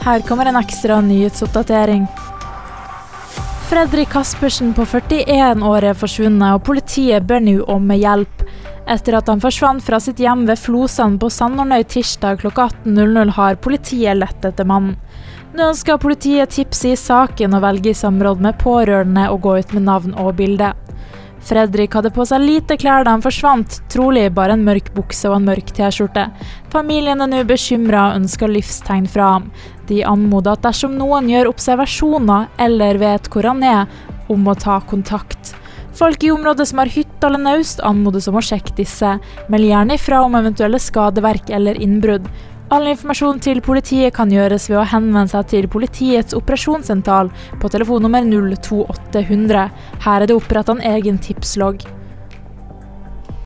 Her kommer en ekstra nyhetsoppdatering. Fredrik Caspersen på 41 år er forsvunnet, og politiet ber nå om hjelp. Etter at han forsvant fra sitt hjem ved Flosand på Sandornøy tirsdag klokka 18.00, har politiet lett etter mannen. Nå ønsker politiet tips i saken og velge i samråd med pårørende å gå ut med navn og bilde. Fredrik hadde på seg lite klær da han forsvant, trolig bare en mørk bukse og en mørk T-skjorte. Familien er nå bekymra og ønsker livstegn fra ham. De anmoder at dersom noen gjør observasjoner eller vet hvor han er, om å ta kontakt. Folk i området som har hytte eller naust, anmodes om å sjekke disse. Meld gjerne ifra om eventuelle skadeverk eller innbrudd. All informasjon til politiet kan gjøres ved å henvende seg til politiets operasjonssentral på telefonnummer 02800. Her er det oppretta en egen tipslogg.